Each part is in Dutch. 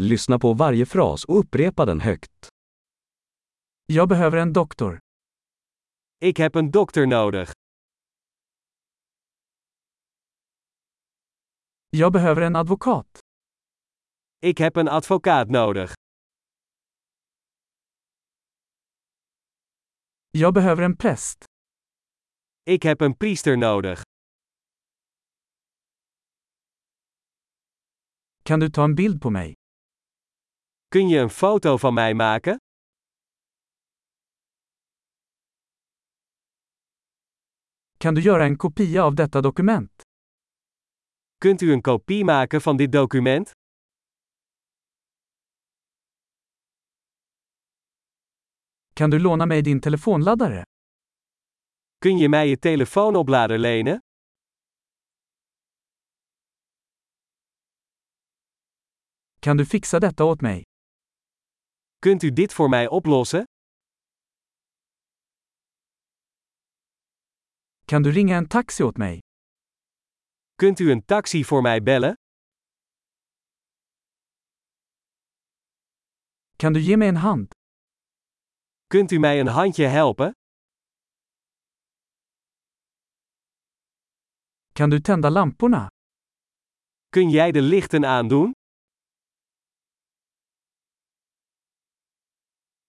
Lyssna på varje fras och upprepa den högt. Jag behöver en doktor. Ik heb een dokter nodig. Jag behöver en advokat. Ik heb een advocaat nodig. Jag behöver en präst. Ik heb een priester nodig. Kan du ta en bild på mig? Kun je een foto van mij maken? Kan du göra en kopia av detta dokument? Kunt u een kopie maken van dit document? Kan du låna mig din telefonladdare? Kun je mij je telefoonoplader lenen? Kan du fixa detta åt mig? Kunt u dit voor mij oplossen? Kan du ringa en taxi åt mig? Kunt u een taxi voor mij bellen? Kan du ge mig en hand? Kunt u mij een handje helpen? Kan du tända lamporna? Kun jij de lichten aandoen?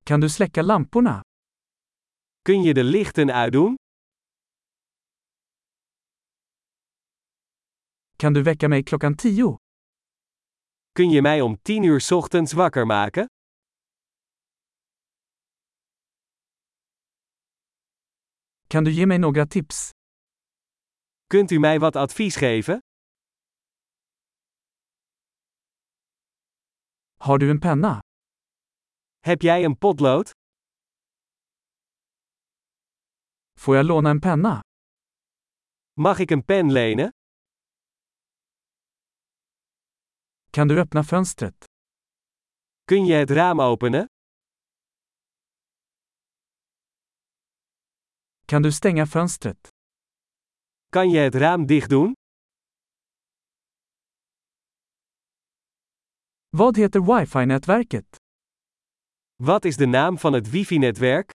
Kan du släcka lamporna? Kun je de lichten uitdoen? Kan du väcka mig klockan tio? Kun je mij om 10 uur 's ochtends wakker maken? Kan du ge mig några tips? Kunt u mij wat advies geven? Har du en penna? Heb jij een potlood? Får jag låna en penna? Mag ik een pen lenen? Kan du öppna fönstret? Kun je het raam openen? Kan du stänga fönstret? Kan je het raam dicht doen? Vad heter wifi-nätverket? Wat is de naam van het wifi-netwerk?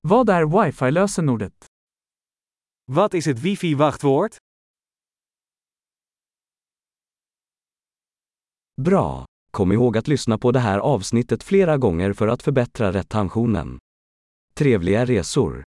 Vad är wifi-lösenordet? Wat is het wifi-wachtwoord? Bra! Kom ihåg att lyssna på det här avsnittet flera gånger för att förbättra retentionen. Trevliga resor!